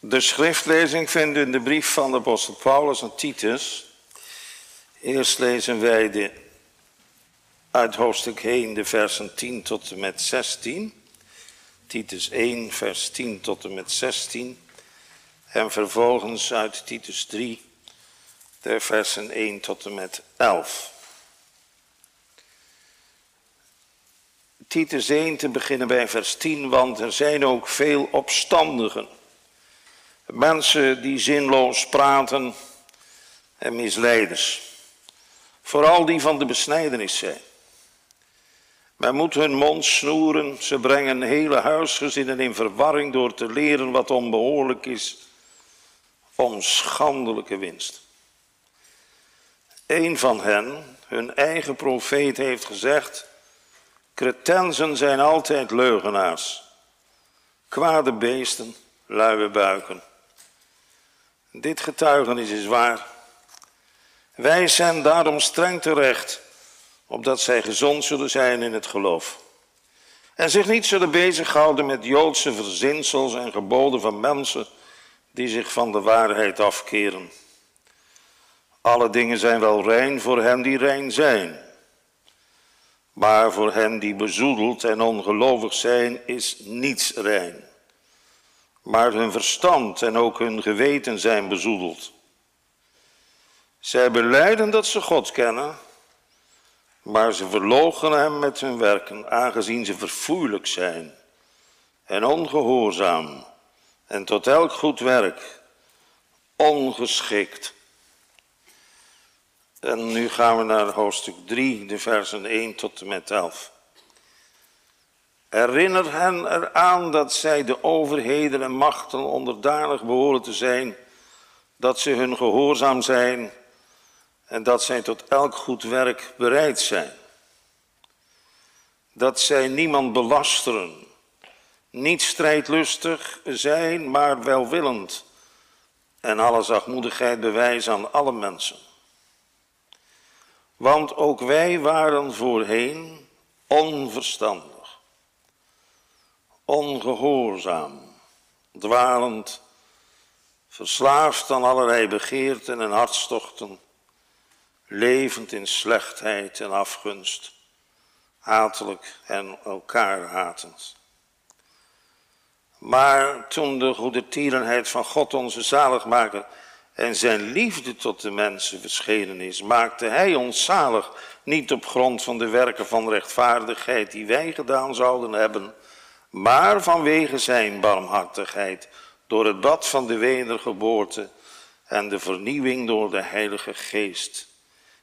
De schriftlezing vindt u in de brief van de apostel Paulus aan Titus. Eerst lezen wij de, uit hoofdstuk 1 de versen 10 tot en met 16. Titus 1 vers 10 tot en met 16. En vervolgens uit Titus 3 de versen 1 tot en met 11. Titus 1 te beginnen bij vers 10, want er zijn ook veel opstandigen. Mensen die zinloos praten en misleiders. Vooral die van de besnijdenis zijn. Men moet hun mond snoeren, ze brengen hele huisgezinnen in verwarring door te leren wat onbehoorlijk is, om schandelijke winst. Een van hen, hun eigen profeet, heeft gezegd, Cretensen zijn altijd leugenaars, kwade beesten, luie buiken. Dit getuigenis is waar. Wij zijn daarom streng terecht, opdat zij gezond zullen zijn in het geloof. En zich niet zullen bezighouden met Joodse verzinsels en geboden van mensen die zich van de waarheid afkeren. Alle dingen zijn wel rein voor hen die rein zijn. Maar voor hen die bezoedeld en ongelovig zijn, is niets rein. Maar hun verstand en ook hun geweten zijn bezoedeld. Zij beleiden dat ze God kennen, maar ze verloochenen hem met hun werken, aangezien ze verfoeilijk zijn en ongehoorzaam en tot elk goed werk ongeschikt. En nu gaan we naar hoofdstuk 3, de versen 1 tot en met 11. Herinner hen eraan dat zij de overheden en machten onderdanig behoren te zijn, dat ze hun gehoorzaam zijn en dat zij tot elk goed werk bereid zijn. Dat zij niemand belasteren, niet strijdlustig zijn, maar welwillend en alle zachtmoedigheid bewijzen aan alle mensen. Want ook wij waren voorheen onverstandig, ongehoorzaam, dwalend, verslaafd aan allerlei begeerten en hartstochten, levend in slechtheid en afgunst, hatelijk en elkaar hatend. Maar toen de goede tierenheid van God onze zaligmaker en zijn liefde tot de mensen verschenen is, maakte hij ons zalig, niet op grond van de werken van rechtvaardigheid die wij gedaan zouden hebben, maar vanwege zijn barmhartigheid, door het bad van de wedergeboorte en de vernieuwing door de Heilige Geest.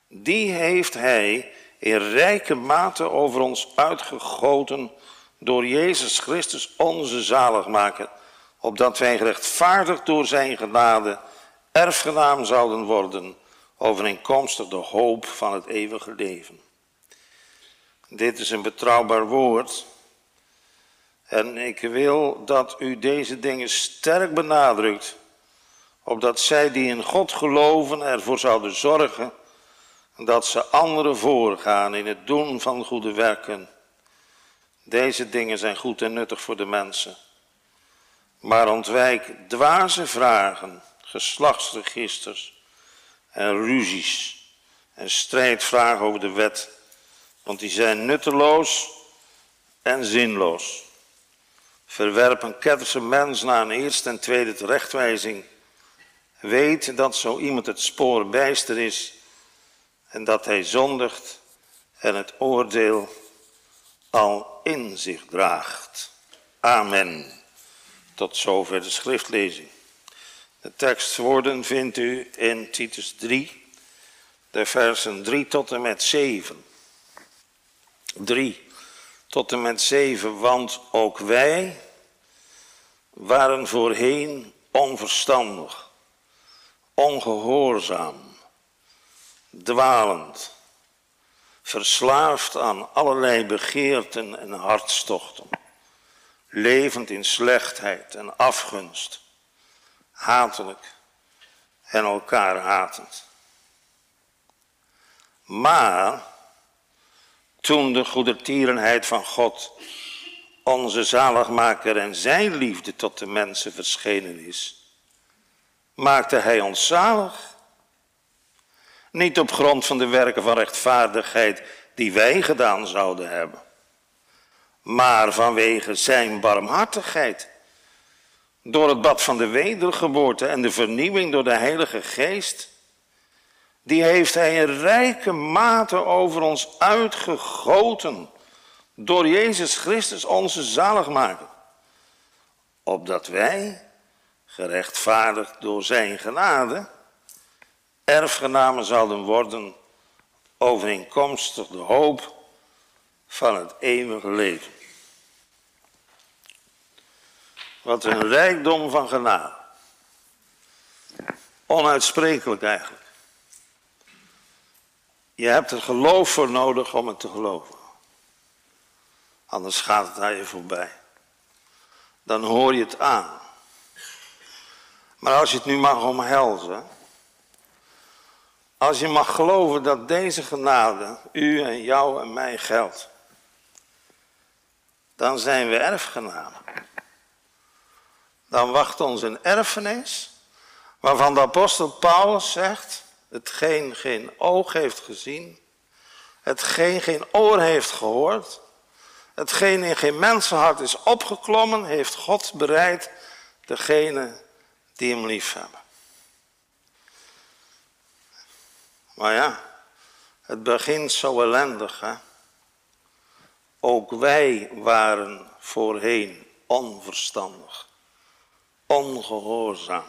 Die heeft hij in rijke mate over ons uitgegoten door Jezus Christus, onze zaligmaker, opdat wij gerechtvaardigd door zijn genade erfgenaam zouden worden overeenkomstig de hoop van het eeuwige leven. Dit is een betrouwbaar woord. En ik wil dat u deze dingen sterk benadrukt, opdat zij die in God geloven ervoor zouden zorgen dat ze anderen voorgaan in het doen van goede werken. Deze dingen zijn goed en nuttig voor de mensen. Maar ontwijk dwaze vragen geslachtsregisters en ruzies en strijdvragen over de wet, want die zijn nutteloos en zinloos. Verwerp een ketterse mens na een eerste en tweede terechtwijzing. Weet dat zo iemand het spoor bijster is en dat hij zondigt en het oordeel al in zich draagt. Amen. Tot zover de schriftlezing. De tekstwoorden vindt u in Titus 3, de versen 3 tot en met 7. 3 tot en met 7, want ook wij waren voorheen onverstandig, ongehoorzaam, dwalend, verslaafd aan allerlei begeerten en hartstochten, levend in slechtheid en afgunst hatelijk en elkaar hatend. Maar toen de goedertierenheid van God, onze zaligmaker en zijn liefde tot de mensen verschenen is, maakte hij ons zalig. Niet op grond van de werken van rechtvaardigheid die wij gedaan zouden hebben, maar vanwege zijn barmhartigheid. Door het bad van de wedergeboorte en de vernieuwing door de Heilige Geest, die heeft hij in rijke mate over ons uitgegoten door Jezus Christus onze zaligmaker. Opdat wij, gerechtvaardigd door zijn genade, erfgenamen zouden worden overeenkomstig de hoop van het eeuwige leven. Wat een rijkdom van genade. Onuitsprekelijk eigenlijk. Je hebt er geloof voor nodig om het te geloven. Anders gaat het aan je voorbij. Dan hoor je het aan. Maar als je het nu mag omhelzen. Als je mag geloven dat deze genade u en jou en mij geldt. Dan zijn we erfgenamen. Dan wacht ons een erfenis. Waarvan de apostel Paulus zegt. Hetgeen geen oog heeft gezien. Hetgeen geen oor heeft gehoord. Hetgeen in geen mensenhart is opgeklommen, heeft God bereid degene die hem lief hebben. Maar ja, het begint zo ellendig. Hè? Ook wij waren voorheen onverstandig, ongehoorzaam,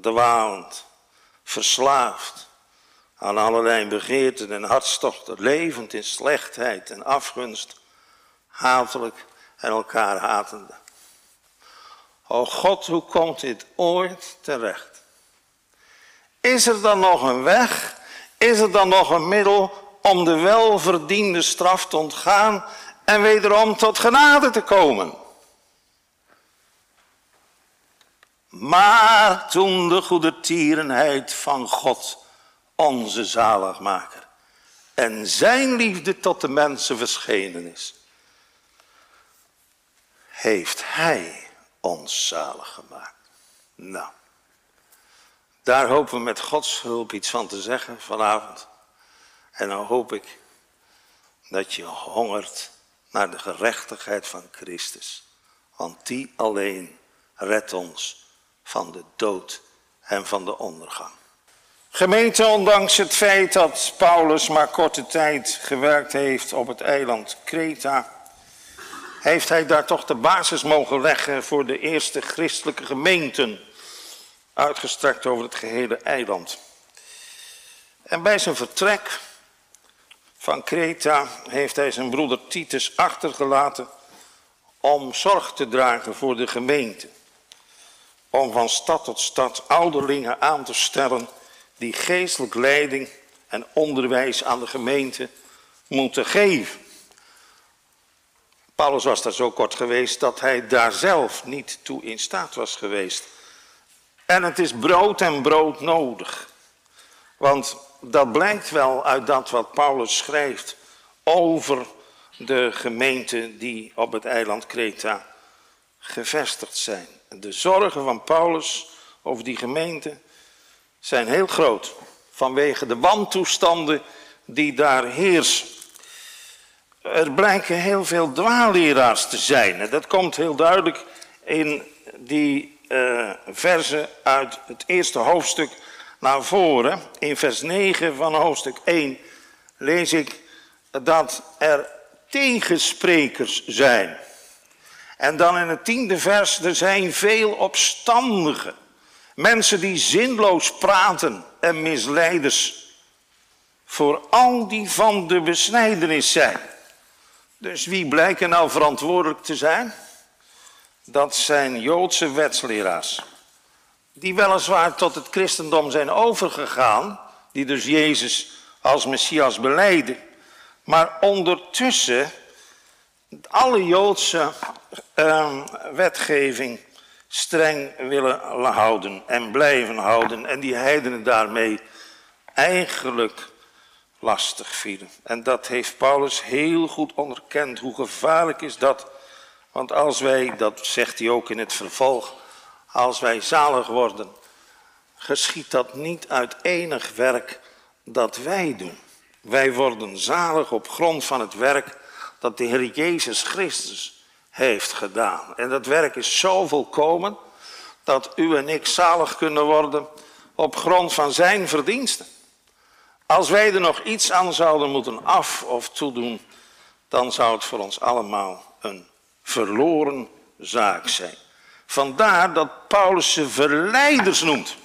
dwalend, verslaafd aan allerlei begeerten en hartstochten, levend in slechtheid en afgunst hatelijk en elkaar hatende. O God, hoe komt dit ooit terecht? Is er dan nog een weg? Is er dan nog een middel om de welverdiende straf te ontgaan en wederom tot genade te komen? Maar toen de goede tierenheid van God, onze zaligmaker, en zijn liefde tot de mensen verschenen is, heeft Hij ons zalig gemaakt. Nou, daar hopen we met Gods hulp iets van te zeggen vanavond. En dan hoop ik dat je hongert naar de gerechtigheid van Christus. Want die alleen redt ons van de dood en van de ondergang. Gemeente, ondanks het feit dat Paulus maar korte tijd gewerkt heeft op het eiland Kreta heeft hij daar toch de basis mogen leggen voor de eerste christelijke gemeenten, uitgestrekt over het gehele eiland. En bij zijn vertrek van Kreta heeft hij zijn broeder Titus achtergelaten om zorg te dragen voor de gemeente. Om van stad tot stad ouderlingen aan te stellen die geestelijk leiding en onderwijs aan de gemeente moeten geven. Paulus was daar zo kort geweest dat hij daar zelf niet toe in staat was geweest. En het is brood en brood nodig. Want dat blijkt wel uit dat wat Paulus schrijft over de gemeenten die op het eiland Kreta gevestigd zijn. De zorgen van Paulus over die gemeente zijn heel groot vanwege de wantoestanden die daar heersen er blijken heel veel dwaalleraars te zijn. dat komt heel duidelijk in die uh, versen uit het eerste hoofdstuk naar voren. In vers 9 van hoofdstuk 1 lees ik dat er tegensprekers zijn. En dan in het tiende vers, er zijn veel opstandigen. Mensen die zinloos praten en misleiders. Voor al die van de besnijdenis zijn. Dus wie blijken nou verantwoordelijk te zijn? Dat zijn Joodse wetsleraars. Die weliswaar tot het christendom zijn overgegaan. Die dus Jezus als Messias beleiden. Maar ondertussen alle Joodse uh, wetgeving streng willen houden en blijven houden. En die heidenen daarmee eigenlijk lastig vielen. En dat heeft Paulus heel goed onderkend. Hoe gevaarlijk is dat? Want als wij, dat zegt hij ook in het vervolg, als wij zalig worden, geschiet dat niet uit enig werk dat wij doen. Wij worden zalig op grond van het werk dat de Heer Jezus Christus heeft gedaan. En dat werk is zo volkomen dat u en ik zalig kunnen worden op grond van zijn verdiensten. Als wij er nog iets aan zouden moeten af of toedoen, dan zou het voor ons allemaal een verloren zaak zijn. Vandaar dat Paulus ze verleiders noemt.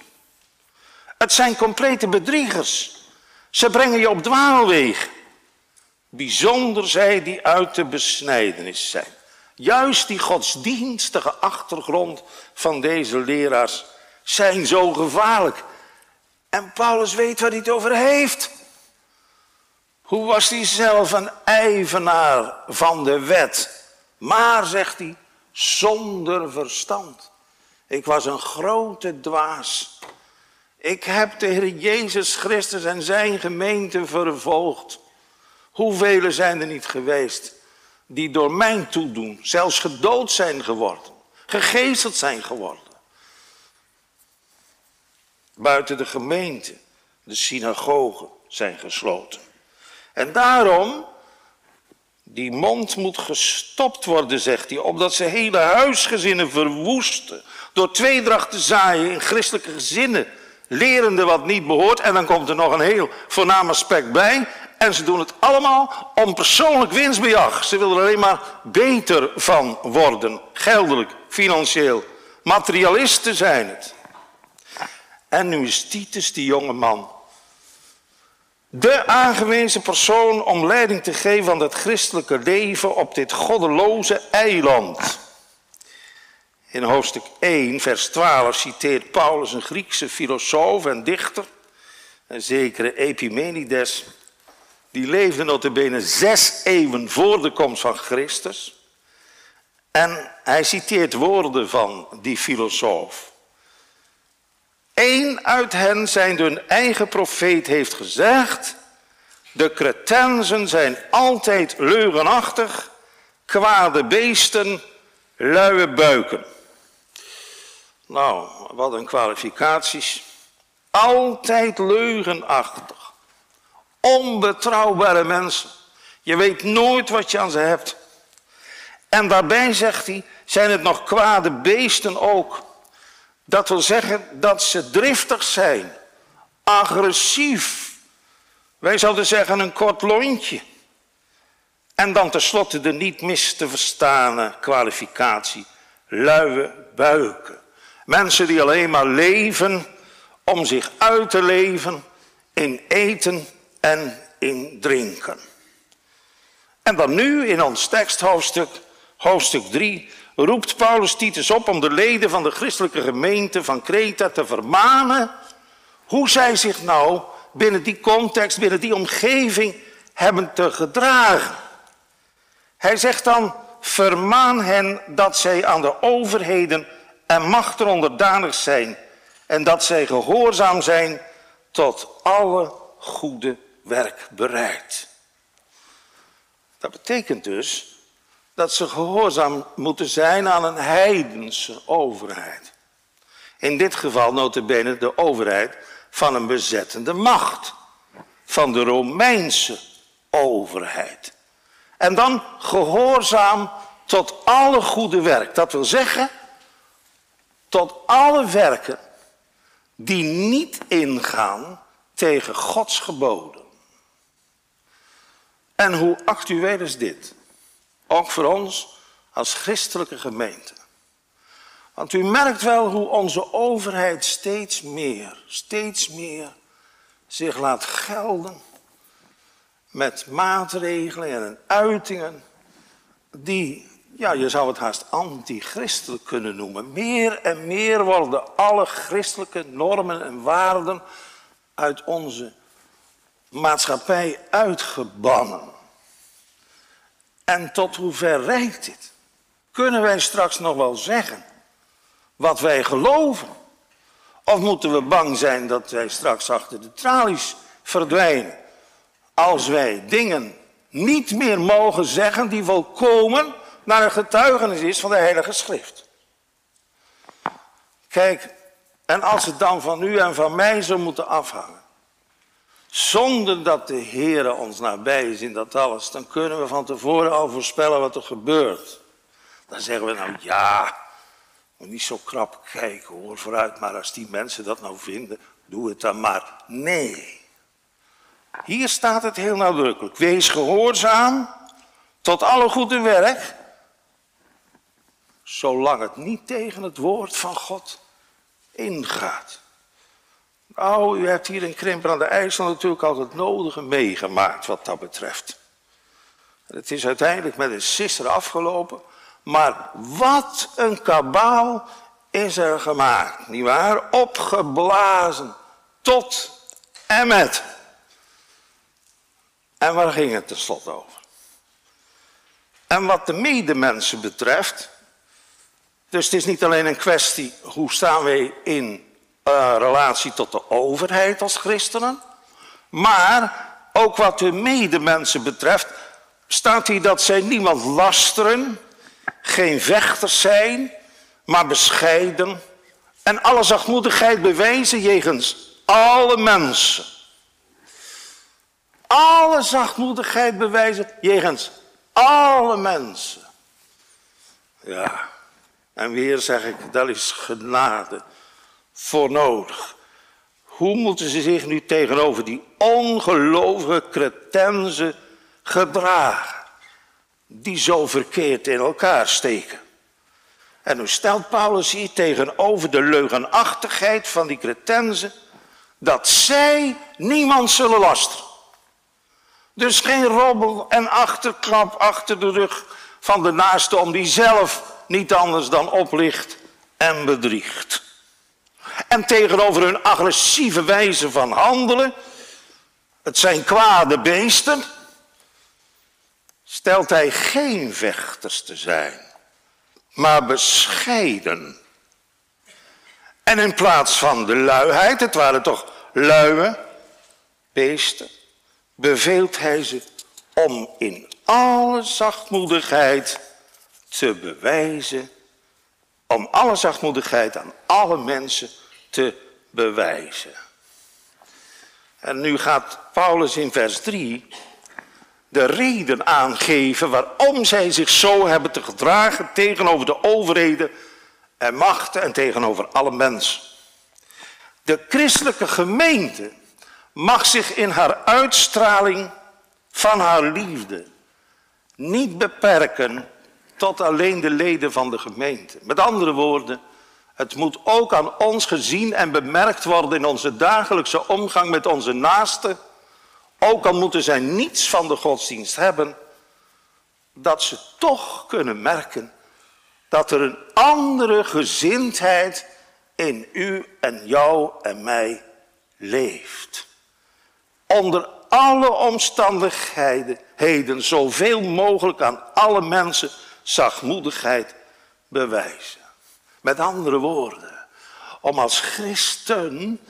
Het zijn complete bedriegers. Ze brengen je op dwaalwegen. Bijzonder zij die uit de besnijdenis zijn. Juist die godsdienstige achtergrond van deze leraars zijn zo gevaarlijk. En Paulus weet waar hij het over heeft. Hoe was hij zelf een ijvenaar van de wet? Maar, zegt hij, zonder verstand. Ik was een grote dwaas. Ik heb de Heer Jezus Christus en zijn gemeente vervolgd. Hoeveel zijn er niet geweest die door mijn toedoen zelfs gedood zijn geworden, gegezeld zijn geworden? Buiten de gemeente, de synagogen zijn gesloten. En daarom, die mond moet gestopt worden, zegt hij, omdat ze hele huisgezinnen verwoesten. Door tweedracht te zaaien in christelijke gezinnen, lerende wat niet behoort. En dan komt er nog een heel voornaam aspect bij. En ze doen het allemaal om persoonlijk winstbejag. Ze willen er alleen maar beter van worden. Geldelijk, financieel. Materialisten zijn het. En nu is Titus, die jonge man, de aangewezen persoon om leiding te geven aan het christelijke leven op dit goddeloze eiland. In hoofdstuk 1, vers 12 citeert Paulus een Griekse filosoof en dichter, een zekere Epimenides, die leefde notabene zes eeuwen voor de komst van Christus. En hij citeert woorden van die filosoof. Eén uit hen, zijn hun eigen profeet, heeft gezegd: De Cretensen zijn altijd leugenachtig, kwade beesten, luie buiken. Nou, wat een kwalificaties. Altijd leugenachtig. Onbetrouwbare mensen. Je weet nooit wat je aan ze hebt. En daarbij zegt hij, zijn het nog kwade beesten ook. Dat wil zeggen dat ze driftig zijn, agressief. Wij zouden zeggen een kort lontje. En dan tenslotte de niet mis te verstane kwalificatie, luie buiken. Mensen die alleen maar leven om zich uit te leven in eten en in drinken. En dan nu in ons teksthoofdstuk, hoofdstuk 3, roept Paulus Titus op om de leden van de christelijke gemeente van Kreta te vermanen hoe zij zich nou binnen die context, binnen die omgeving hebben te gedragen. Hij zegt dan, vermaan hen dat zij aan de overheden en machten onderdanig zijn en dat zij gehoorzaam zijn tot alle goede werk bereid. Dat betekent dus dat ze gehoorzaam moeten zijn aan een heidense overheid. In dit geval notabene de overheid van een bezettende macht. Van de Romeinse overheid. En dan gehoorzaam tot alle goede werk. Dat wil zeggen, tot alle werken die niet ingaan tegen Gods geboden. En hoe actueel is dit? Ook voor ons als christelijke gemeente. Want u merkt wel hoe onze overheid steeds meer, steeds meer zich laat gelden met maatregelen en uitingen die, ja, je zou het haast antichristelijk kunnen noemen. Meer en meer worden alle christelijke normen en waarden uit onze maatschappij uitgebannen. En tot hoever reikt dit? Kunnen wij straks nog wel zeggen wat wij geloven? Of moeten we bang zijn dat wij straks achter de tralies verdwijnen? Als wij dingen niet meer mogen zeggen die volkomen naar een getuigenis is van de Heilige Schrift. Kijk, En als het dan van u en van mij zou moeten afhangen, zonder dat de Heer ons nabij is in dat alles, dan kunnen we van tevoren al voorspellen wat er gebeurt. Dan zeggen we nou ja, moet niet zo krap kijken hoor, vooruit, maar als die mensen dat nou vinden, doe het dan maar. Nee. Hier staat het heel nadrukkelijk. Wees gehoorzaam tot alle goede werk, zolang het niet tegen het woord van God ingaat. Nou, u hebt hier in Krimper aan de IJssel natuurlijk al het nodige meegemaakt wat dat betreft. Het is uiteindelijk met een sisser afgelopen, maar wat een kabaal is er gemaakt, nietwaar? Opgeblazen tot en met. En waar ging het tenslotte over? En wat de medemensen betreft, dus het is niet alleen een kwestie hoe staan wij in uh, relatie tot de overheid als christenen, maar ook wat de medemensen betreft, staat hier dat zij niemand lasteren, geen vechters zijn, maar bescheiden en alle zachtmoedigheid bewijzen jegens alle mensen. Alle zachtmoedigheid bewijzen jegens alle mensen. Ja, en weer zeg ik, dat is genade voor nodig. Hoe moeten ze zich nu tegenover die ongelovige cretenzen gedragen? Die zo verkeerd in elkaar steken. En nu stelt Paulus hier tegenover de leugenachtigheid van die cretenzen dat zij niemand zullen lasteren. Dus geen robbel en achterklap achter de rug van de naaste om die zelf niet anders dan oplicht en bedriegt. En tegenover hun agressieve wijze van handelen, het zijn kwade beesten, stelt hij geen vechters te zijn, maar bescheiden. En in plaats van de luiheid, het waren toch luie beesten, beveelt hij ze om in alle zachtmoedigheid te bewijzen, om alle zachtmoedigheid aan alle mensen te bewijzen. En nu gaat Paulus in vers 3 de reden aangeven waarom zij zich zo hebben te gedragen tegenover de overheden en machten en tegenover alle mensen. De christelijke gemeente mag zich in haar uitstraling van haar liefde niet beperken tot alleen de leden van de gemeente. Met andere woorden, het moet ook aan ons gezien en bemerkt worden in onze dagelijkse omgang met onze naasten. Ook al moeten zij niets van de godsdienst hebben, dat ze toch kunnen merken dat er een andere gezindheid in u en jou en mij leeft. Onder alle omstandigheden zoveel mogelijk aan alle mensen zachtmoedigheid bewijzen. Met andere woorden, om als christen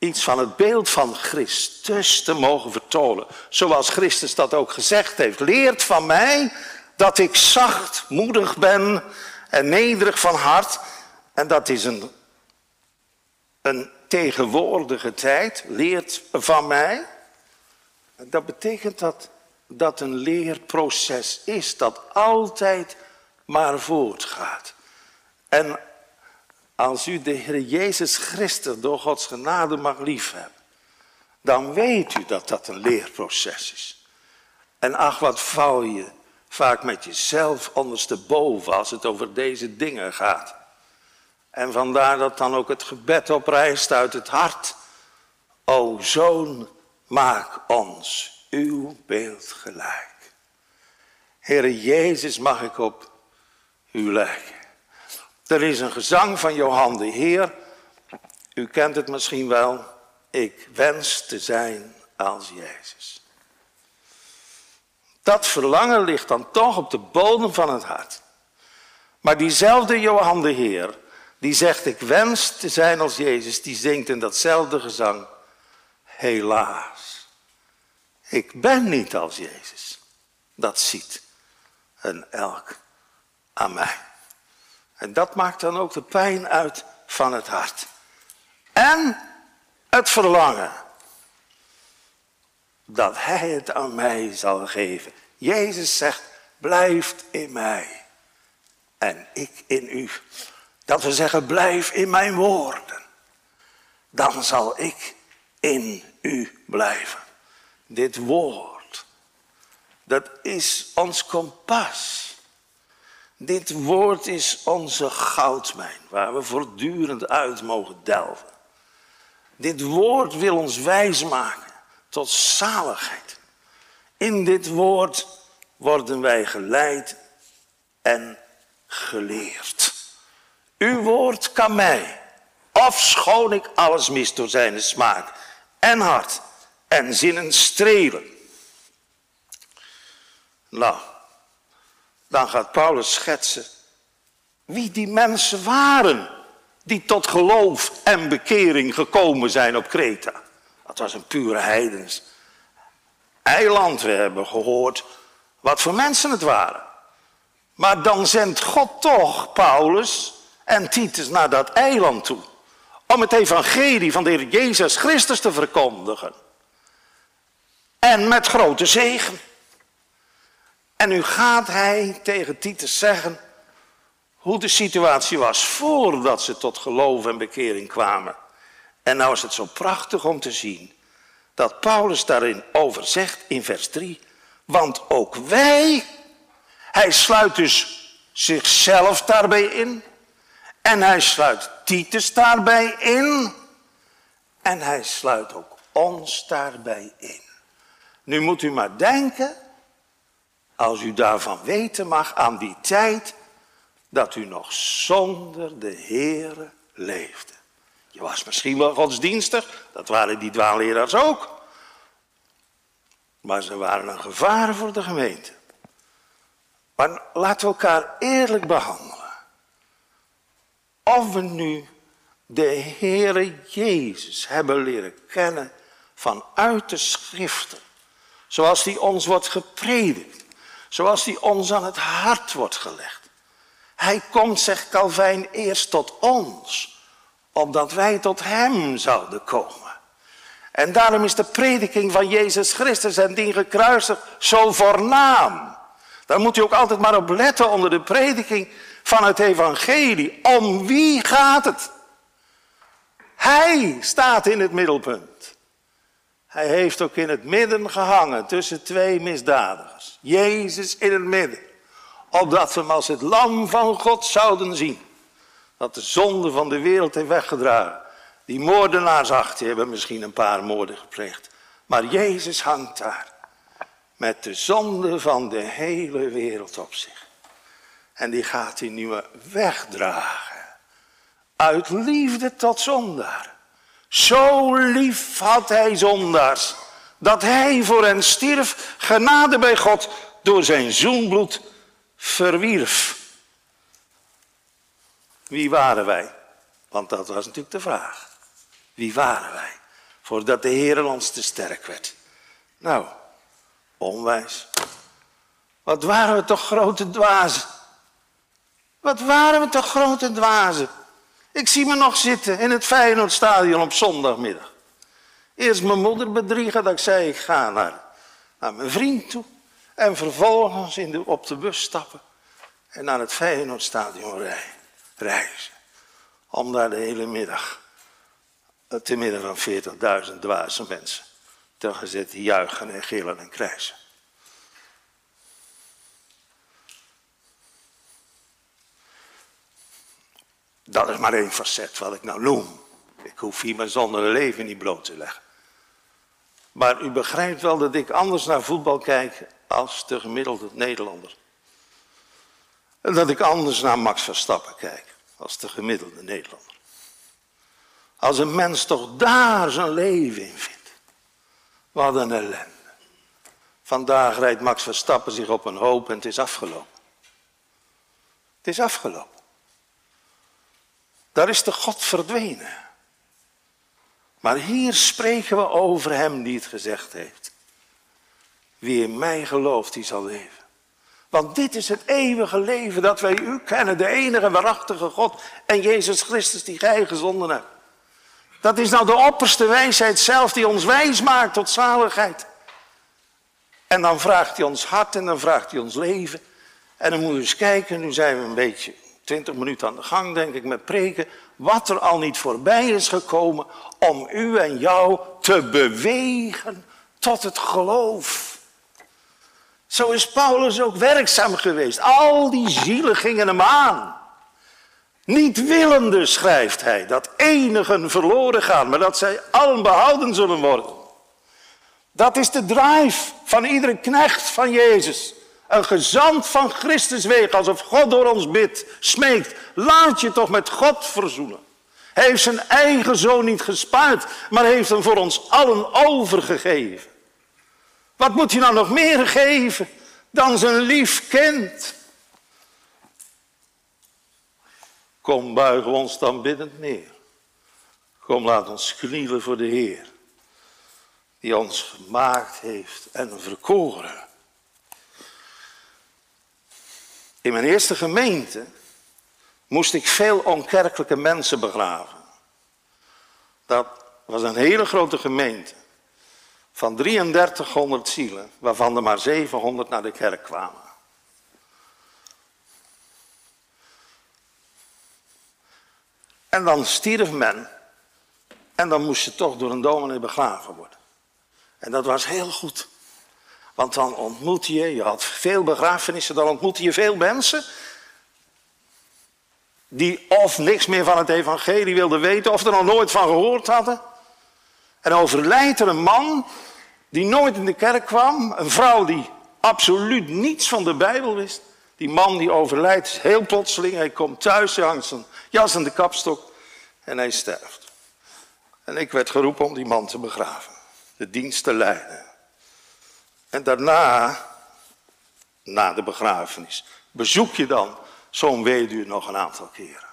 iets van het beeld van Christus te mogen vertonen. Zoals Christus dat ook gezegd heeft. Leert van mij dat ik zachtmoedig ben en nederig van hart. En dat is een, een tegenwoordige tijd. Leert van mij. Dat betekent dat dat een leerproces is dat altijd maar voortgaat. En als u de Heer Jezus Christus door Gods genade mag liefhebben, dan weet u dat dat een leerproces is. En ach, wat val je vaak met jezelf ondersteboven als het over deze dingen gaat. En vandaar dat dan ook het gebed oprijst uit het hart. O zoon, maak ons uw beeld gelijk. Heere Jezus, mag ik op u lijken. Er is een gezang van Johan de Heer. U kent het misschien wel. Ik wens te zijn als Jezus. Dat verlangen ligt dan toch op de bodem van het hart. Maar diezelfde Johan de Heer, die zegt ik wens te zijn als Jezus, die zingt in datzelfde gezang. Helaas, ik ben niet als Jezus. Dat ziet een elk aan mij. En dat maakt dan ook de pijn uit van het hart. En het verlangen dat Hij het aan mij zal geven. Jezus zegt, blijft in mij en ik in u. Dat we zeggen, blijf in mijn woorden. Dan zal ik in u blijven. Dit woord, dat is ons kompas. Dit woord is onze goudmijn, waar we voortdurend uit mogen delven. Dit woord wil ons wijsmaken tot zaligheid. In dit woord worden wij geleid en geleerd. Uw woord kan mij, afschoon ik alles mis door zijn smaak en hart en zinnen strelen. Nou, dan gaat Paulus schetsen wie die mensen waren die tot geloof en bekering gekomen zijn op Kreta. Dat was een pure heidens eiland. We hebben gehoord wat voor mensen het waren. Maar dan zendt God toch Paulus en Titus naar dat eiland toe. Om het evangelie van de Heer Jezus Christus te verkondigen. En met grote zegen. En nu gaat hij tegen Titus zeggen hoe de situatie was voordat ze tot geloof en bekering kwamen. En nou is het zo prachtig om te zien dat Paulus daarin over zegt in vers 3. Want ook wij, hij sluit dus zichzelf daarbij in. En hij sluit Titus daarbij in. En hij sluit ook ons daarbij in. Nu moet u maar denken als u daarvan weten mag aan die tijd dat u nog zonder de Heere leefde. Je was misschien wel godsdienstig, dat waren die dwaalleraars ook. Maar ze waren een gevaar voor de gemeente. Maar laten we elkaar eerlijk behandelen. Of we nu de Heere Jezus hebben leren kennen vanuit de schriften. Zoals die ons wordt gepredikt. Zoals die ons aan het hart wordt gelegd. Hij komt, zegt Calvijn, eerst tot ons, opdat wij tot hem zouden komen. En daarom is de prediking van Jezus Christus en die gekruisigd zo voornaam. Daar moet u ook altijd maar op letten onder de prediking van het evangelie. Om wie gaat het? Hij staat in het middelpunt. Hij heeft ook in het midden gehangen tussen twee misdadigers. Jezus in het midden. Opdat we hem als het lam van God zouden zien. Dat de zonde van de wereld heeft weggedragen. Die moordenaars achter hebben misschien een paar moorden gepleegd. Maar Jezus hangt daar. Met de zonde van de hele wereld op zich. En die gaat hij nu wegdragen. Uit liefde tot zondaar. Zo lief had hij zondaars, dat hij voor hen stierf, genade bij God, door zijn zoenbloed verwierf. Wie waren wij? Want dat was natuurlijk de vraag. Wie waren wij? Voordat de Heer ons te sterk werd. Nou, onwijs. Wat waren we toch grote dwazen. Wat waren we toch grote dwazen. Ik zie me nog zitten in het Feyenoordstadion op zondagmiddag. Eerst mijn moeder bedriegen dat ik zei ik ga naar, naar mijn vriend toe. En vervolgens in de, op de bus stappen en naar het Feyenoordstadion reizen. Om daar de hele middag, te midden van 40.000 dwaze mensen, te gezet juichen en gillen en krijzen. Dat is maar één facet wat ik nou noem. Ik hoef hier mijn zonder leven niet bloot te leggen. Maar u begrijpt wel dat ik anders naar voetbal kijk als de gemiddelde Nederlander. En dat ik anders naar Max Verstappen kijk als de gemiddelde Nederlander. Als een mens toch daar zijn leven in vindt. Wat een ellende. Vandaag rijdt Max Verstappen zich op een hoop en het is afgelopen. Het is afgelopen. Daar is de God verdwenen. Maar hier spreken we over hem die het gezegd heeft. Wie in mij gelooft, die zal leven. Want dit is het eeuwige leven dat wij u kennen, de enige waarachtige God en Jezus Christus die gij gezonden hebt. Dat is nou de opperste wijsheid zelf die ons wijs maakt tot zaligheid. En dan vraagt hij ons hart en dan vraagt hij ons leven. En dan moeten we eens kijken, nu zijn we een beetje twintig minuten aan de gang, denk ik, met preken. Wat er al niet voorbij is gekomen om u en jou te bewegen tot het geloof. Zo is Paulus ook werkzaam geweest. Al die zielen gingen hem aan. Niet willende, schrijft hij, dat enigen verloren gaan, maar dat zij allen behouden zullen worden. Dat is de drive van iedere knecht van Jezus. Een gezant van Christus weeg, alsof God door ons bidt, smeekt. Laat je toch met God verzoenen. Hij heeft zijn eigen zoon niet gespaard, maar heeft hem voor ons allen overgegeven. Wat moet hij nou nog meer geven dan zijn lief kind? Kom, buigen ons dan biddend neer. Kom, laat ons knielen voor de Heer, die ons gemaakt heeft en verkoren. In mijn eerste gemeente moest ik veel onkerkelijke mensen begraven. Dat was een hele grote gemeente van 3300 zielen, waarvan er maar 700 naar de kerk kwamen. En dan stierf men en dan moest je toch door een dominee begraven worden. En dat was heel goed. Want dan ontmoette je, je had veel begrafenissen, dan ontmoette je veel mensen die of niks meer van het evangelie wilden weten, of er nog nooit van gehoord hadden. En overlijdt er een man die nooit in de kerk kwam, een vrouw die absoluut niets van de Bijbel wist. Die man die overlijdt heel plotseling, hij komt thuis, hij hangt zijn jas aan de kapstok en hij sterft. En ik werd geroepen om die man te begraven, de dienst te leiden. En daarna, na de begrafenis, bezoek je dan zo'n weduwe nog een aantal keren.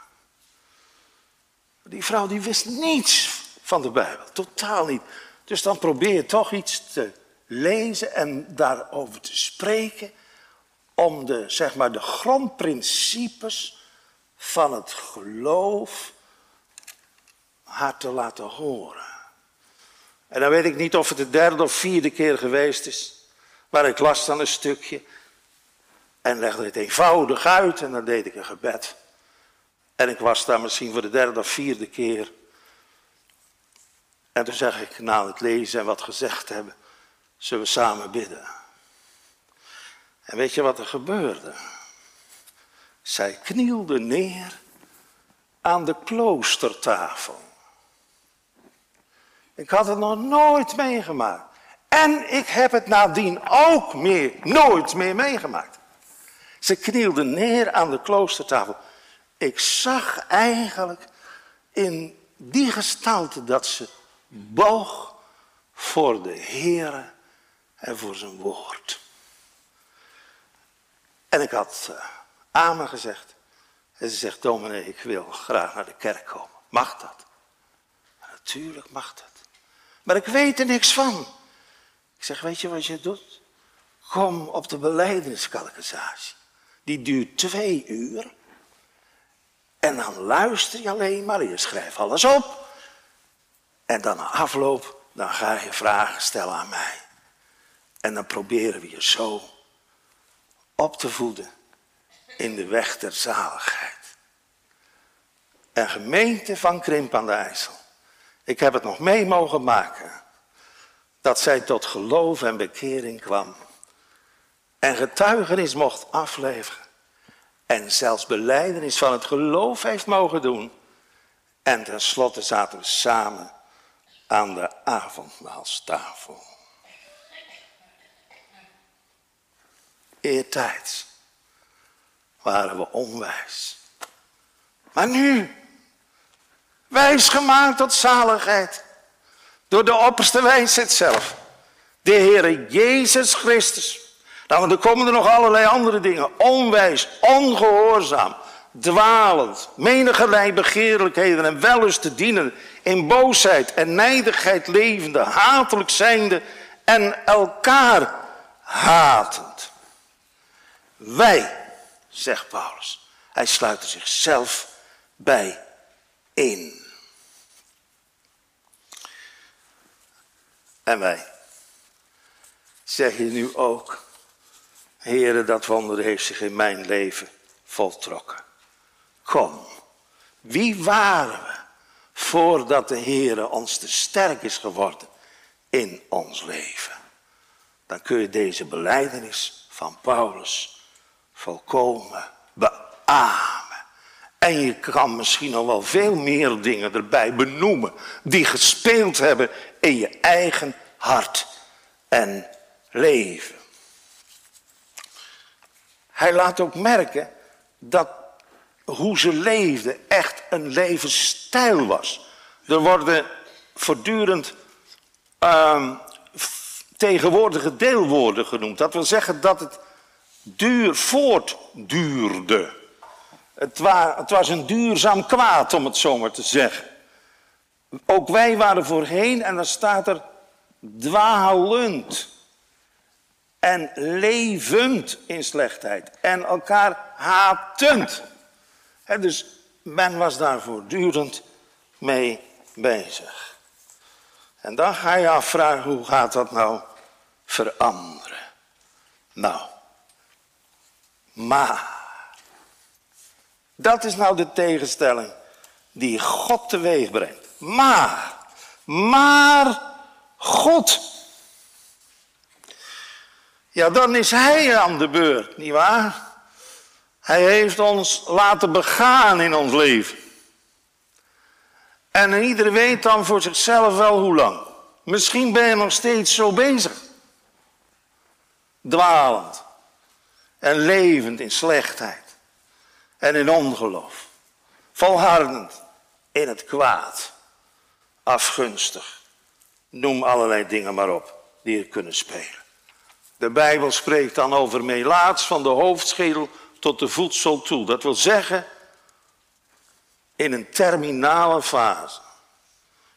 Die vrouw die wist niets van de Bijbel, totaal niet. Dus dan probeer je toch iets te lezen en daarover te spreken om de, zeg maar, de grondprincipes van het geloof haar te laten horen. En dan weet ik niet of het de derde of vierde keer geweest is. Maar ik las dan een stukje en legde het eenvoudig uit en dan deed ik een gebed. En ik was daar misschien voor de derde of vierde keer. En toen zeg ik na het lezen en wat gezegd hebben, zullen we samen bidden. En weet je wat er gebeurde? Zij knielde neer aan de kloostertafel. Ik had het nog nooit meegemaakt. En ik heb het nadien ook meer, nooit meer meegemaakt. Ze knielde neer aan de kloostertafel. Ik zag eigenlijk in die gestalte dat ze boog voor de Heere en voor zijn woord. En ik had uh, amen gezegd. En ze zegt, dominee, ik wil graag naar de kerk komen. Mag dat? natuurlijk mag dat. Maar ik weet er niks van. Ik zeg, weet je wat je doet? Kom op de beleidingscalculatie. Die duurt twee uur. En dan luister je alleen maar, je schrijft alles op. En dan na afloop, dan ga je vragen stellen aan mij. En dan proberen we je zo op te voeden in de weg der zaligheid. En gemeente van Krimp aan de IJssel. Ik heb het nog mee mogen maken dat zij tot geloof en bekering kwam. En getuigenis mocht afleveren. En zelfs beleidenis van het geloof heeft mogen doen. En tenslotte zaten we samen aan de avondmaalstafel. Eertijds waren we onwijs. Maar nu, wijs gemaakt tot zaligheid. Door de opperste wijsheid zelf. De Heere Jezus Christus. Nou, er komen er nog allerlei andere dingen. Onwijs, ongehoorzaam, dwalend, menigerlei begeerlijkheden en wellust te dienen. In boosheid en nijdigheid levende, hatelijk zijnde en elkaar hatend. Wij, zegt Paulus. Hij sluit er zichzelf bij in. En wij. Zeg je nu ook, Heere, dat wonder heeft zich in mijn leven voltrokken. Kom, wie waren we voordat de Heere ons te sterk is geworden in ons leven? Dan kun je deze beleidenis van Paulus volkomen beamen. En je kan misschien nog wel veel meer dingen erbij benoemen die gespeeld hebben in je eigen hart en leven. Hij laat ook merken dat hoe ze leefden echt een levensstijl was. Er worden voortdurend uh, tegenwoordige deelwoorden genoemd. Dat wil zeggen dat het duur voortduurde. Het, het was een duurzaam kwaad, om het zo maar te zeggen. Ook wij waren voorheen, en dan staat er dwalend en levend in slechtheid en elkaar hatend. dus men was daar voortdurend mee bezig. En dan ga je afvragen, hoe gaat dat nou veranderen? Nou, maar, dat is nou de tegenstelling die God teweeg brengt. Maar, maar God ja, dan is hij aan de beurt, nietwaar? Hij heeft ons laten begaan in ons leven. En iedereen weet dan voor zichzelf wel hoe lang. Misschien ben je nog steeds zo bezig. Dwalend. En levend in slechtheid. En in ongeloof. Volhardend in het kwaad. Afgunstig. Noem allerlei dingen maar op die er kunnen spelen. De Bijbel spreekt dan over melaats van de hoofdschedel tot de voedsel toe. Dat wil zeggen, in een terminale fase.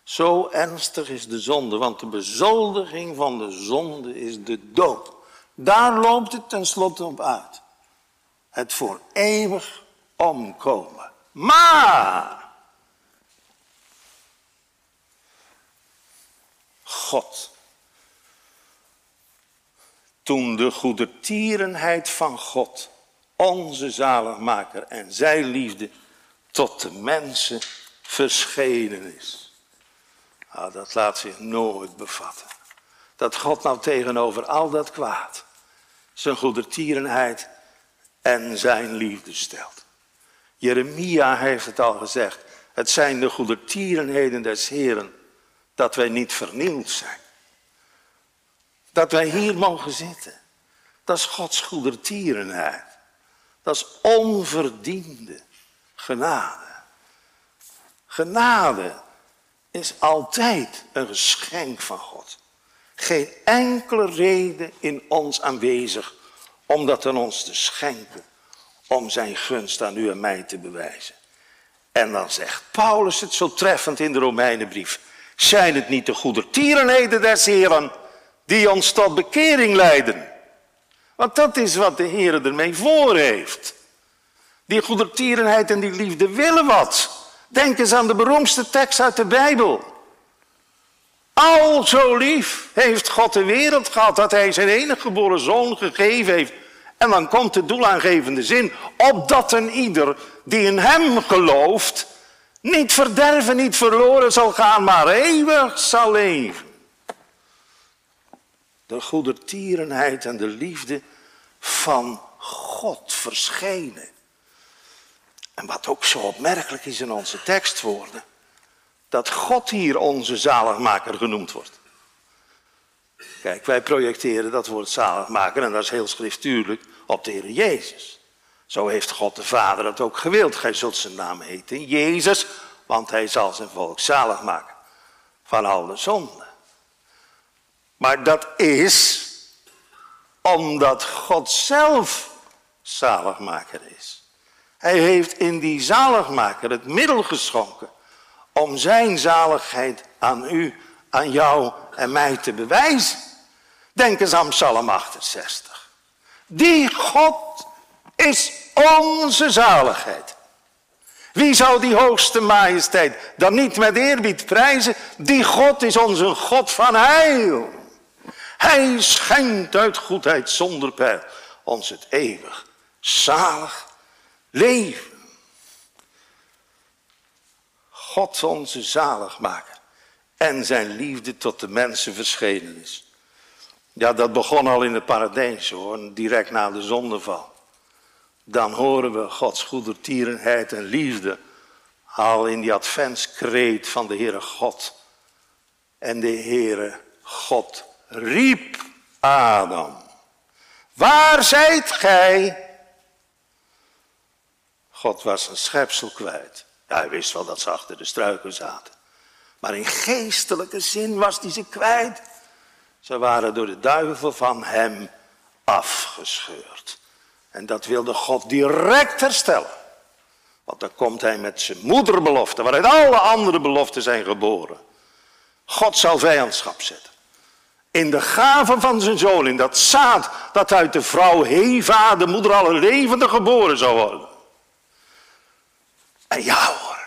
Zo ernstig is de zonde, want de bezoldiging van de zonde is de dood. Daar loopt het tenslotte op uit. Het voor eeuwig omkomen. Maar God toen de goedertierenheid van God, onze zaligmaker en zijn liefde tot de mensen verschenen is. Nou, dat laat zich nooit bevatten. Dat God nou tegenover al dat kwaad zijn goedertierenheid en zijn liefde stelt. Jeremia heeft het al gezegd. Het zijn de goedertierenheden des Heren dat wij niet vernield zijn. Dat wij hier mogen zitten. Dat is Gods goedertierenheid. Dat is onverdiende genade. Genade is altijd een geschenk van God. Geen enkele reden in ons aanwezig om dat aan ons te schenken. Om zijn gunst aan u en mij te bewijzen. En dan zegt Paulus het zo treffend in de Romeinenbrief. Zijn het niet de goedertierenheden des Heren die ons tot bekering leiden. Want dat is wat de Heer ermee voor heeft. Die goedertierenheid en die liefde willen wat. Denk eens aan de beroemdste tekst uit de Bijbel. Al zo lief heeft God de wereld gehad dat hij zijn enige geboren zoon gegeven heeft. En dan komt de doelaangevende zin, opdat een ieder die in hem gelooft, niet verderven, niet verloren zal gaan, maar eeuwig zal leven de goedertierenheid en de liefde van God verschenen. En wat ook zo opmerkelijk is in onze tekstwoorden, dat God hier onze zaligmaker genoemd wordt. Kijk, wij projecteren dat woord zaligmaker, en dat is heel schriftuurlijk, op de Heer Jezus. Zo heeft God de Vader het ook gewild. Gij zult zijn naam heten Jezus, want hij zal zijn volk zalig maken van alle zonden. Maar dat is omdat God zelf zaligmaker is. Hij heeft in die zaligmaker het middel geschonken om zijn zaligheid aan u, aan jou en mij te bewijzen. Denk eens aan Psalm 68. Die God is onze zaligheid. Wie zou die hoogste majesteit dan niet met eerbied prijzen? Die God is onze God van heil. Hij schenkt uit goedheid zonder pijl ons het eeuwig zalig leven. God onze zaligmaker en zijn liefde tot de mensen verschenen is. Ja, dat begon al in het paradijs hoor, direct na de zondeval. Dan horen we Gods goedertierenheid en liefde al in die adventskreet van de Heere God. En de Heere God riep Adam. Waar zijt gij? God was een schepsel kwijt. Hij wist wel dat ze achter de struiken zaten. Maar in geestelijke zin was hij ze kwijt. Ze waren door de duivel van hem afgescheurd. En dat wilde God direct herstellen. Want dan komt hij met zijn moederbelofte, waaruit alle andere beloften zijn geboren. God zal vijandschap zetten. In de gave van zijn zoon, in dat zaad dat uit de vrouw Heva, de moeder alle levenden, geboren zou worden. En ja hoor,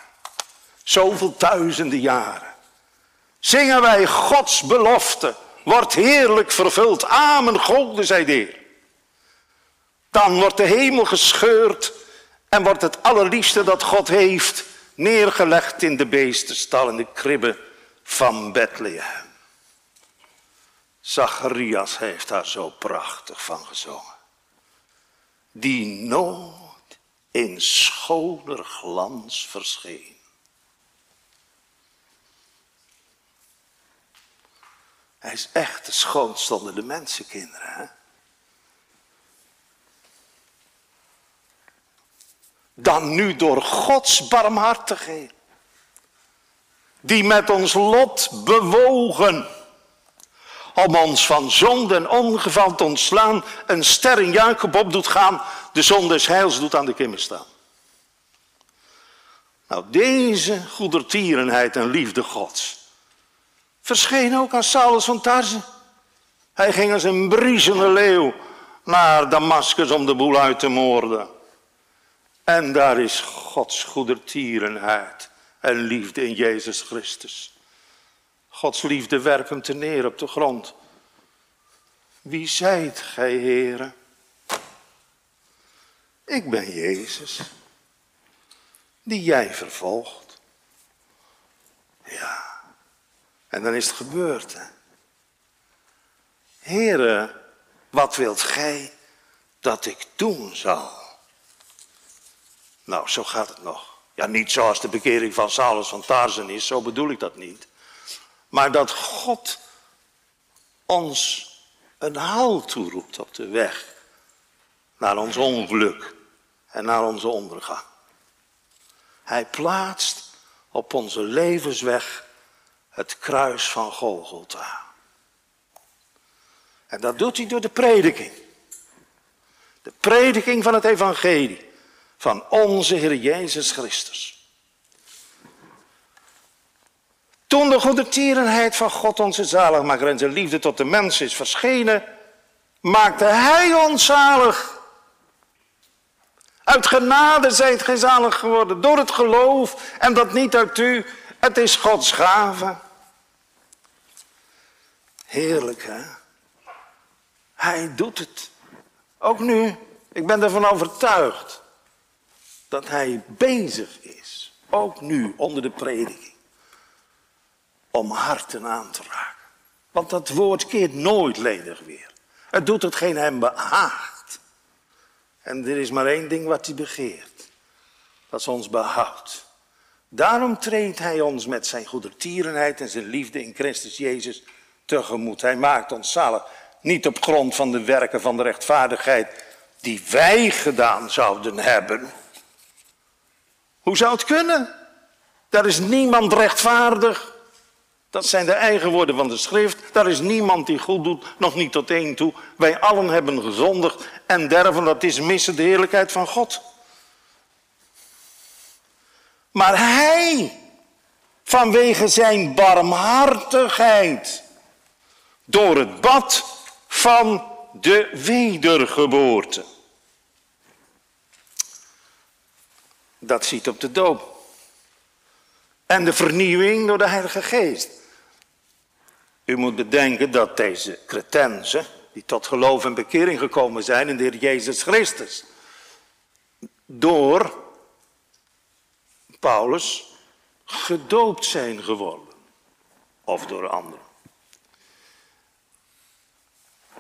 zoveel duizenden jaren zingen wij Gods belofte, wordt heerlijk vervuld. Amen, golde zij de Dan wordt de hemel gescheurd en wordt het allerliefste dat God heeft neergelegd in de beestenstal, in de kribben van Bethlehem. Zacharias heeft daar zo prachtig van gezongen. Die nooit in schoner glans verscheen. Hij is echt de schoonste onder de mensenkinderen. Hè? Dan nu door Gods barmhartigheid. Die met ons lot bewogen om ons van zonde en ongeval te ontslaan, een ster in Jacob op doet gaan, de zon des heils doet aan de kimmen staan. Nou, deze goedertierenheid en liefde Gods verscheen ook aan Saulus van Tarze. Hij ging als een briesende leeuw naar Damascus om de boel uit te moorden. En daar is Gods goedertierenheid en liefde in Jezus Christus. Gods liefde werpt hem te neer op de grond. Wie zijt gij, heren? Ik ben Jezus, die jij vervolgt. Ja, en dan is het gebeurd. Hè? Heren, wat wilt gij dat ik doen zal? Nou, zo gaat het nog. Ja, niet zoals de bekering van Saulus van Tarzen is, zo bedoel ik dat niet. Maar dat God ons een haal toeroept op de weg naar ons ongeluk en naar onze ondergang. Hij plaatst op onze levensweg het kruis van Golgotha. En dat doet hij door de prediking. De prediking van het evangelie van onze Heer Jezus Christus. Toen de goedertierenheid van God onze zaligmaker en zijn liefde tot de mens is verschenen, maakte hij ons zalig. Uit genade zijt gij zalig geworden door het geloof en dat niet uit u, het is Gods gave. Heerlijk hè. Hij doet het. Ook nu, ik ben ervan overtuigd dat hij bezig is. Ook nu onder de prediking om harten aan te raken. Want dat woord keert nooit ledig weer. Het doet hetgeen hem behaagt. En er is maar één ding wat hij begeert. Dat is ons behoud. Daarom treedt hij ons met zijn goedertierenheid en zijn liefde in Christus Jezus tegemoet. Hij maakt ons zalig. Niet op grond van de werken van de rechtvaardigheid die wij gedaan zouden hebben. Hoe zou het kunnen? Daar is niemand rechtvaardig. Dat zijn de eigen woorden van de schrift. Daar is niemand die goed doet, nog niet tot één toe. Wij allen hebben gezondigd en derven, dat is missen de heerlijkheid van God. Maar hij, vanwege zijn barmhartigheid, door het bad van de wedergeboorte. Dat ziet op de doop. En de vernieuwing door de Heilige Geest. U moet bedenken dat deze cretensen, die tot geloof en bekering gekomen zijn in de Heer Jezus Christus, door Paulus gedoopt zijn geworden. Of door anderen.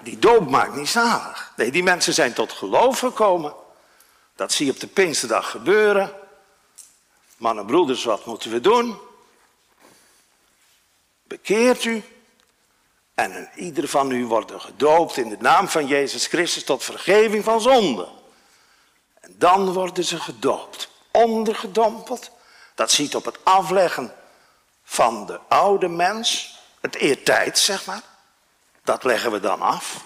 Die doop maakt niet zalig. Nee, die mensen zijn tot geloof gekomen. Dat zie je op de Pinksterdag gebeuren. Mannen, broeders, wat moeten we doen? Bekeert u. En ieder van u wordt gedoopt in de naam van Jezus Christus tot vergeving van zonde. En dan worden ze gedoopt, ondergedompeld. Dat ziet op het afleggen van de oude mens, het eertijd zeg maar. Dat leggen we dan af.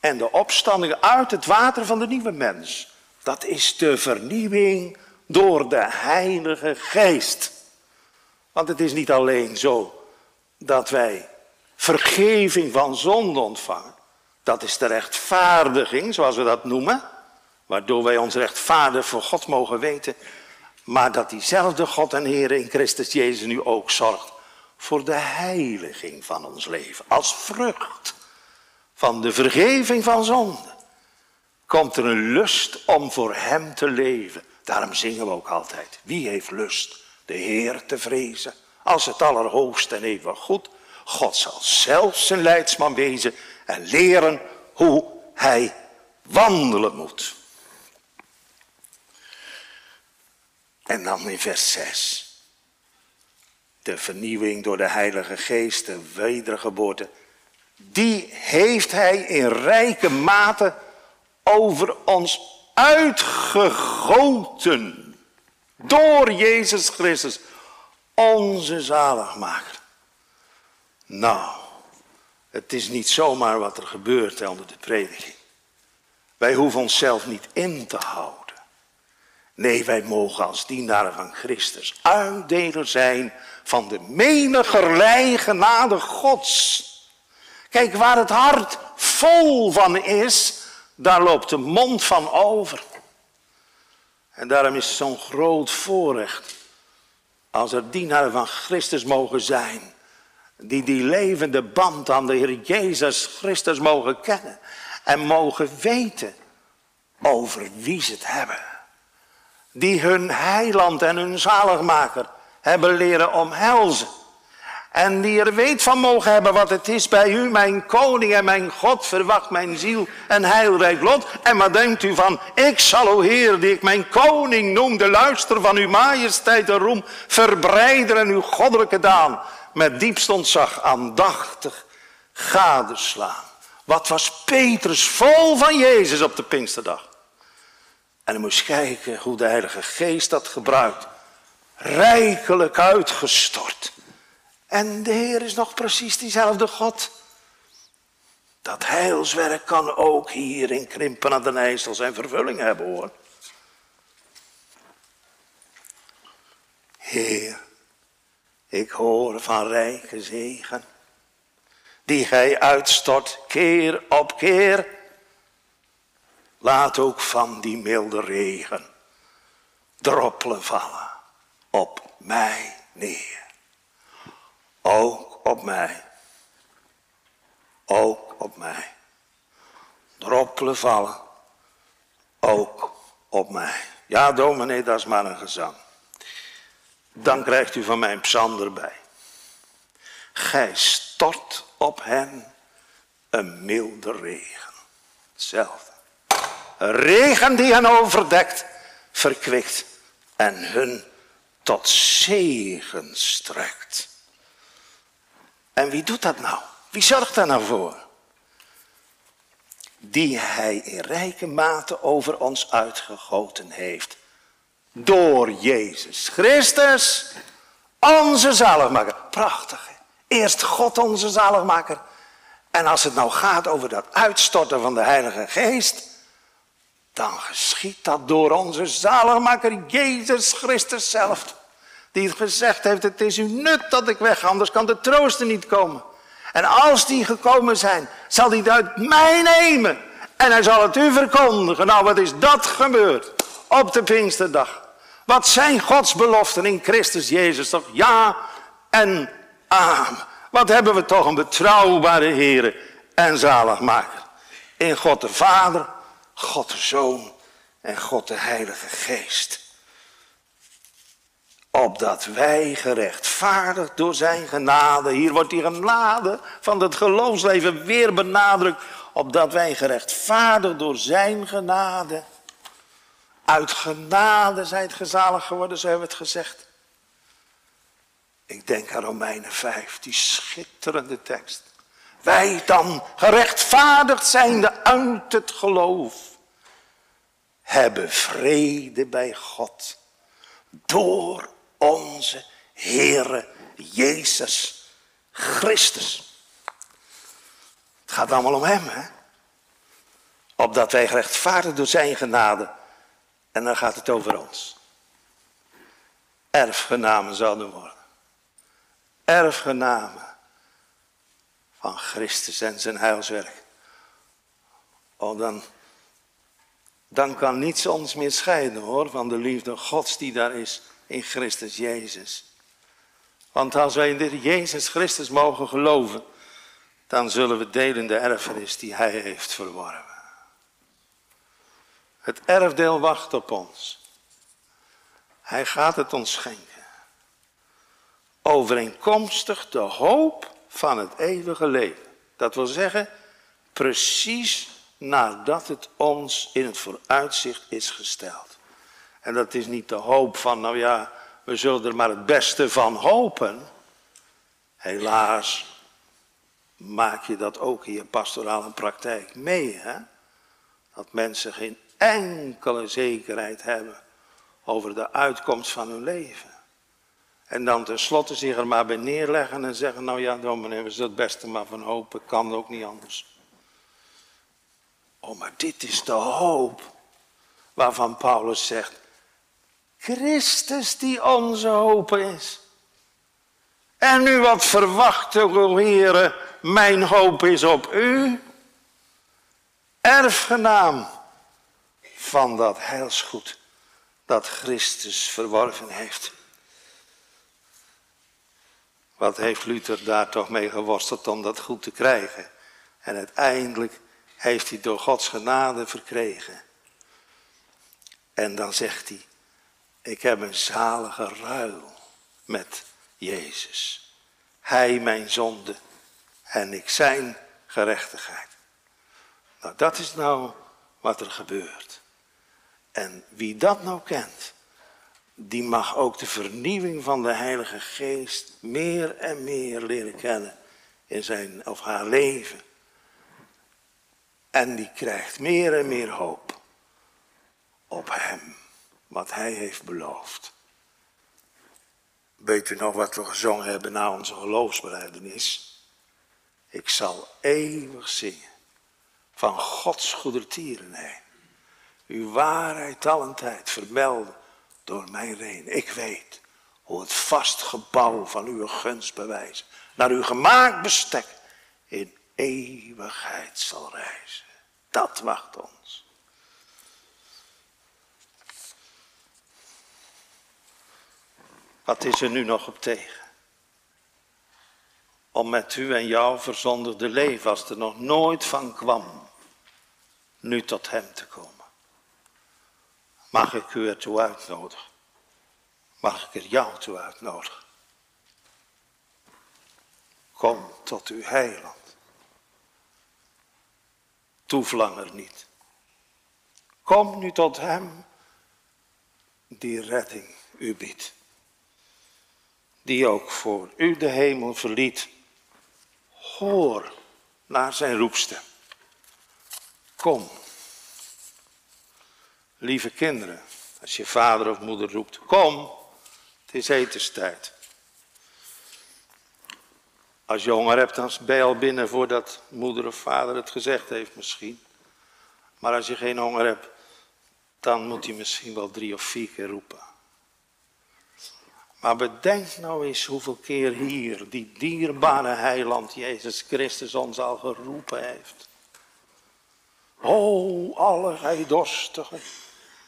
En de opstanding uit het water van de nieuwe mens. Dat is de vernieuwing door de Heilige Geest. Want het is niet alleen zo dat wij vergeving van zonde ontvangen. Dat is de rechtvaardiging, zoals we dat noemen. Waardoor wij ons rechtvaardig voor God mogen weten. Maar dat diezelfde God en Heer in Christus Jezus nu ook zorgt voor de heiliging van ons leven. Als vrucht van de vergeving van zonde komt er een lust om voor Hem te leven. Daarom zingen we ook altijd. Wie heeft lust de Heer te vrezen? Als het allerhoogste en even goed. God zal zelf zijn leidsman wezen en leren hoe hij wandelen moet. En dan in vers 6 de vernieuwing door de Heilige Geest, de wedergeboorte, die heeft Hij in rijke mate over ons uitgegoten. Door Jezus Christus, onze zaligmaker. Nou, het is niet zomaar wat er gebeurt onder de prediking. Wij hoeven onszelf niet in te houden. Nee, wij mogen als dienaren van Christus uitdeler zijn van de menigerlei genade Gods. Kijk, waar het hart vol van is, daar loopt de mond van over. En daarom is het zo'n groot voorrecht als er dienaren van Christus mogen zijn, die die levende band aan de Heer Jezus Christus mogen kennen en mogen weten over wie ze het hebben. Die hun heiland en hun zaligmaker hebben leren omhelzen. En die er weet van mogen hebben wat het is bij u, mijn koning en mijn God, verwacht mijn ziel en heilrijk lot. En wat denkt u van, ik zal, o Heer, die ik mijn koning noem, de luister van uw majesteit en roem, verbreiden en uw goddelijke daan, met diepst ontzag aandachtig gadeslaan. Wat was Petrus vol van Jezus op de Pinksterdag. En moest kijken hoe de Heilige Geest dat gebruikt rijkelijk uitgestort. En de Heer is nog precies diezelfde God. Dat heilswerk kan ook hier in Krimpen aan de IJssel zijn vervulling hebben hoor. Heer, ik hoor van rijke zegen, die gij uitstort keer op keer. Laat ook van die milde regen droppelen vallen op mij neer. Ook op mij. Ook op mij. Droppelen vallen. Ook op mij. Ja, dominee, dat is maar een gezang. Dan krijgt u van mij een psalm erbij. Gij stort op hen een milde regen. Hetzelfde. Een regen die hen overdekt, verkwikt en hun tot zegen strekt. En wie doet dat nou? Wie zorgt daar nou voor? Die hij in rijke mate over ons uitgegoten heeft. Door Jezus Christus, onze zaligmaker. Prachtig. Eerst God onze zaligmaker. En als het nou gaat over dat uitstorten van de Heilige Geest, dan geschiet dat door onze zaligmaker Jezus Christus zelf. Die het gezegd heeft, het is u nut dat ik weg, anders kan de trooster niet komen. En als die gekomen zijn, zal hij het uit mij nemen. En hij zal het u verkondigen. Nou, wat is dat gebeurd op de Pinksterdag? Wat zijn Gods beloften in Christus Jezus toch? Ja en amen. Wat hebben we toch een betrouwbare Heer en zaligmaker. In God de Vader, God de Zoon en God de Heilige Geest. Opdat wij gerechtvaardigd door zijn genade, hier wordt die genade van het geloofsleven weer benadrukt, opdat wij gerechtvaardigd door zijn genade, uit genade zijt gezalig geworden, zo hebben we het gezegd. Ik denk aan Romeinen 5, die schitterende tekst. Wij dan gerechtvaardigd zijnde uit het geloof, hebben vrede bij God door onze Heere Jezus Christus. Het gaat allemaal om Hem, hè? Opdat wij gerechtvaardigd door Zijn genade. En dan gaat het over ons. Erfgenamen zouden worden. Erfgenamen van Christus en zijn heilswerk. Oh, dan, dan kan niets ons meer scheiden hoor, van de liefde Gods die daar is in Christus Jezus. Want als wij in Jezus Christus mogen geloven, dan zullen we delen de erfenis die Hij heeft verworven. Het erfdeel wacht op ons. Hij gaat het ons schenken. Overeenkomstig de hoop van het eeuwige leven. Dat wil zeggen, precies nadat het ons in het vooruitzicht is gesteld. En dat is niet de hoop van, nou ja, we zullen er maar het beste van hopen. Helaas maak je dat ook in je pastorale praktijk mee, hè? Dat mensen geen enkele zekerheid hebben over de uitkomst van hun leven. En dan tenslotte zich er maar bij neerleggen en zeggen, nou ja, dominee, we zullen het beste maar van hopen, kan ook niet anders. Oh, maar dit is de hoop waarvan Paulus zegt, Christus die onze hoop is. En nu wat verwacht o heren, mijn hoop is op u, erfgenaam van dat heilsgoed dat Christus verworven heeft. Wat heeft Luther daar toch mee geworsteld om dat goed te krijgen? En uiteindelijk heeft hij door Gods genade verkregen. En dan zegt hij, ik heb een zalige ruil met Jezus. Hij mijn zonde en ik zijn gerechtigheid. Nou, dat is nou wat er gebeurt. En wie dat nou kent, die mag ook de vernieuwing van de Heilige Geest meer en meer leren kennen in zijn of haar leven. En die krijgt meer en meer hoop op Hem, wat Hij heeft beloofd. Weet u nog wat we gezongen hebben na onze geloofsbeleidenis? Ik zal eeuwig zingen van Gods goedertierenheid. Uw waarheid al een tijd vermelden door mijn reden. Ik weet hoe het vast gebouw van uw gunst bewijzen, naar uw gemaakt bestek in eeuwigheid zal reizen. Dat wacht ons. Wat is er nu nog op tegen? Om met u en jou verzondigde leven, als er nog nooit van kwam, nu tot hem te komen. Mag ik u ertoe uitnodigen? Mag ik er jou toe uitnodigen? Kom tot uw heiland. Toevlang er niet. Kom nu tot hem die redding u biedt. Die ook voor u de hemel verliet. Hoor naar zijn roepstem. Kom. Lieve kinderen, als je vader of moeder roept, kom, het is etenstijd. Als je honger hebt, dan ben je al binnen voordat moeder of vader het gezegd heeft misschien. Maar als je geen honger hebt, dan moet hij misschien wel drie of vier keer roepen. Maar bedenk nou eens hoeveel keer hier die dierbare heiland Jezus Christus ons al geroepen heeft. O, alle gij dorstigen,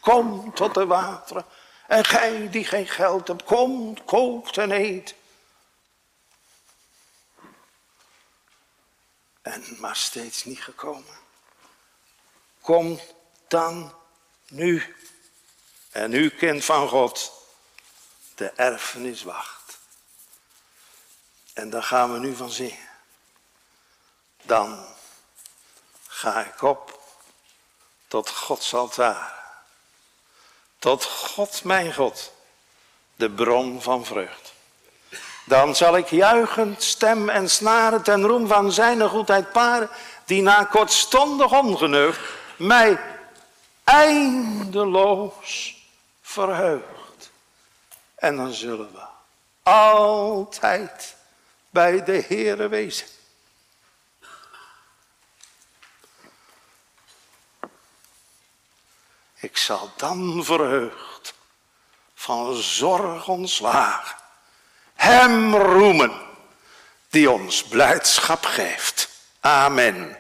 kom tot de wateren. En gij die geen geld hebt, komt, koopt en eet. En maar steeds niet gekomen. Kom dan nu. En u, kind van God, de erfenis wacht. En daar gaan we nu van zingen. Dan ga ik op tot Gods altaar. Tot God mijn God, de bron van vreugd. Dan zal ik juichend stem en snaren ten roem van zijn goedheid paren, die na kortstondig ongeneugd mij eindeloos verheugt. En dan zullen we altijd bij de Heere wezen. Ik zal dan verheugd van zorg ontslagen hem roemen die ons blijdschap geeft. Amen.